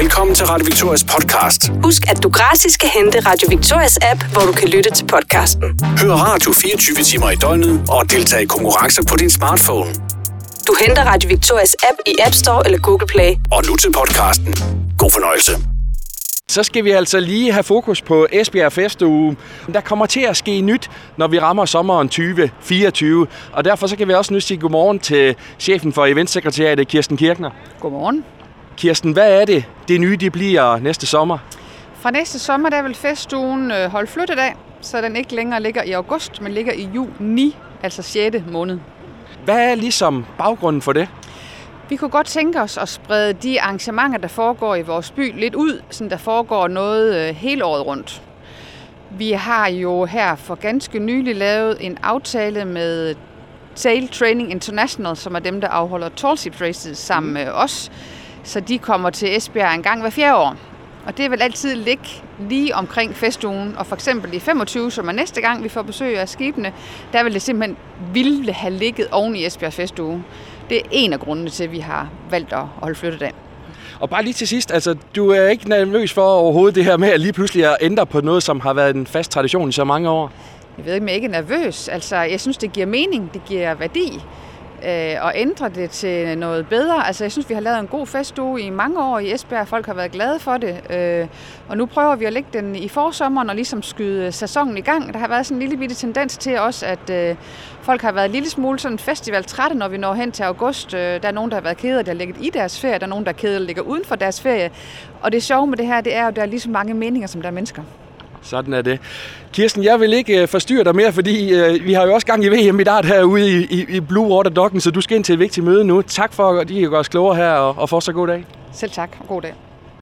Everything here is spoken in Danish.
Velkommen til Radio Victorias podcast. Husk, at du gratis skal hente Radio Victorias app, hvor du kan lytte til podcasten. Hør radio 24 timer i døgnet og deltage i konkurrencer på din smartphone. Du henter Radio Victorias app i App Store eller Google Play. Og nu til podcasten. God fornøjelse. Så skal vi altså lige have fokus på Esbjerg Festuge. Der kommer til at ske nyt, når vi rammer sommeren 2024. Og derfor så kan vi også nu sige godmorgen til chefen for eventsekretariatet, Kirsten Kirkner. Godmorgen. Kirsten, hvad er det, det nye de bliver næste sommer? Fra næste sommer der vil festugen øh, holde flyttedag, så den ikke længere ligger i august, men ligger i juni, altså 6. måned. Hvad er ligesom baggrunden for det? Vi kunne godt tænke os at sprede de arrangementer, der foregår i vores by, lidt ud, så der foregår noget øh, hele året rundt. Vi har jo her for ganske nylig lavet en aftale med Sail Training International, som er dem, der afholder Tall Ship Races sammen med os. Så de kommer til Esbjerg en gang hver fjerde år. Og det vil altid ligge lige omkring festugen. Og for eksempel i 25, som er næste gang, vi får besøg af skibene, der vil det simpelthen ville have ligget oven i Esbjerg festuge. Det er en af grundene til, at vi har valgt at holde flyttedag. Og bare lige til sidst, altså du er ikke nervøs for overhovedet det her med at lige pludselig at ændre på noget, som har været en fast tradition i så mange år? Jeg ved ikke, om jeg ikke er nervøs. Altså, jeg synes, det giver mening, det giver værdi øh, og ændre det til noget bedre. Altså, jeg synes, vi har lavet en god festuge i mange år i Esbjerg. Folk har været glade for det. Øh, og nu prøver vi at lægge den i forsommeren og ligesom skyde sæsonen i gang. Der har været sådan en lille bitte tendens til også, at øh, folk har været en lille smule sådan festivaltrætte, når vi når hen til august. Øh, der er nogen, der har været kede, der har ligget i deres ferie. Der er nogen, der er kede, der ligger uden for deres ferie. Og det sjove med det her, det er jo, at der er lige så mange meninger, som der er mennesker. Sådan er det. Kirsten, jeg vil ikke øh, forstyrre dig mere, fordi øh, vi har jo også gang i VM i dart herude i, i, i Blue Water Docken, så du skal ind til et vigtigt møde nu. Tak for, at I gør os klogere her, og, og fortsat god dag. Selv tak, og god dag.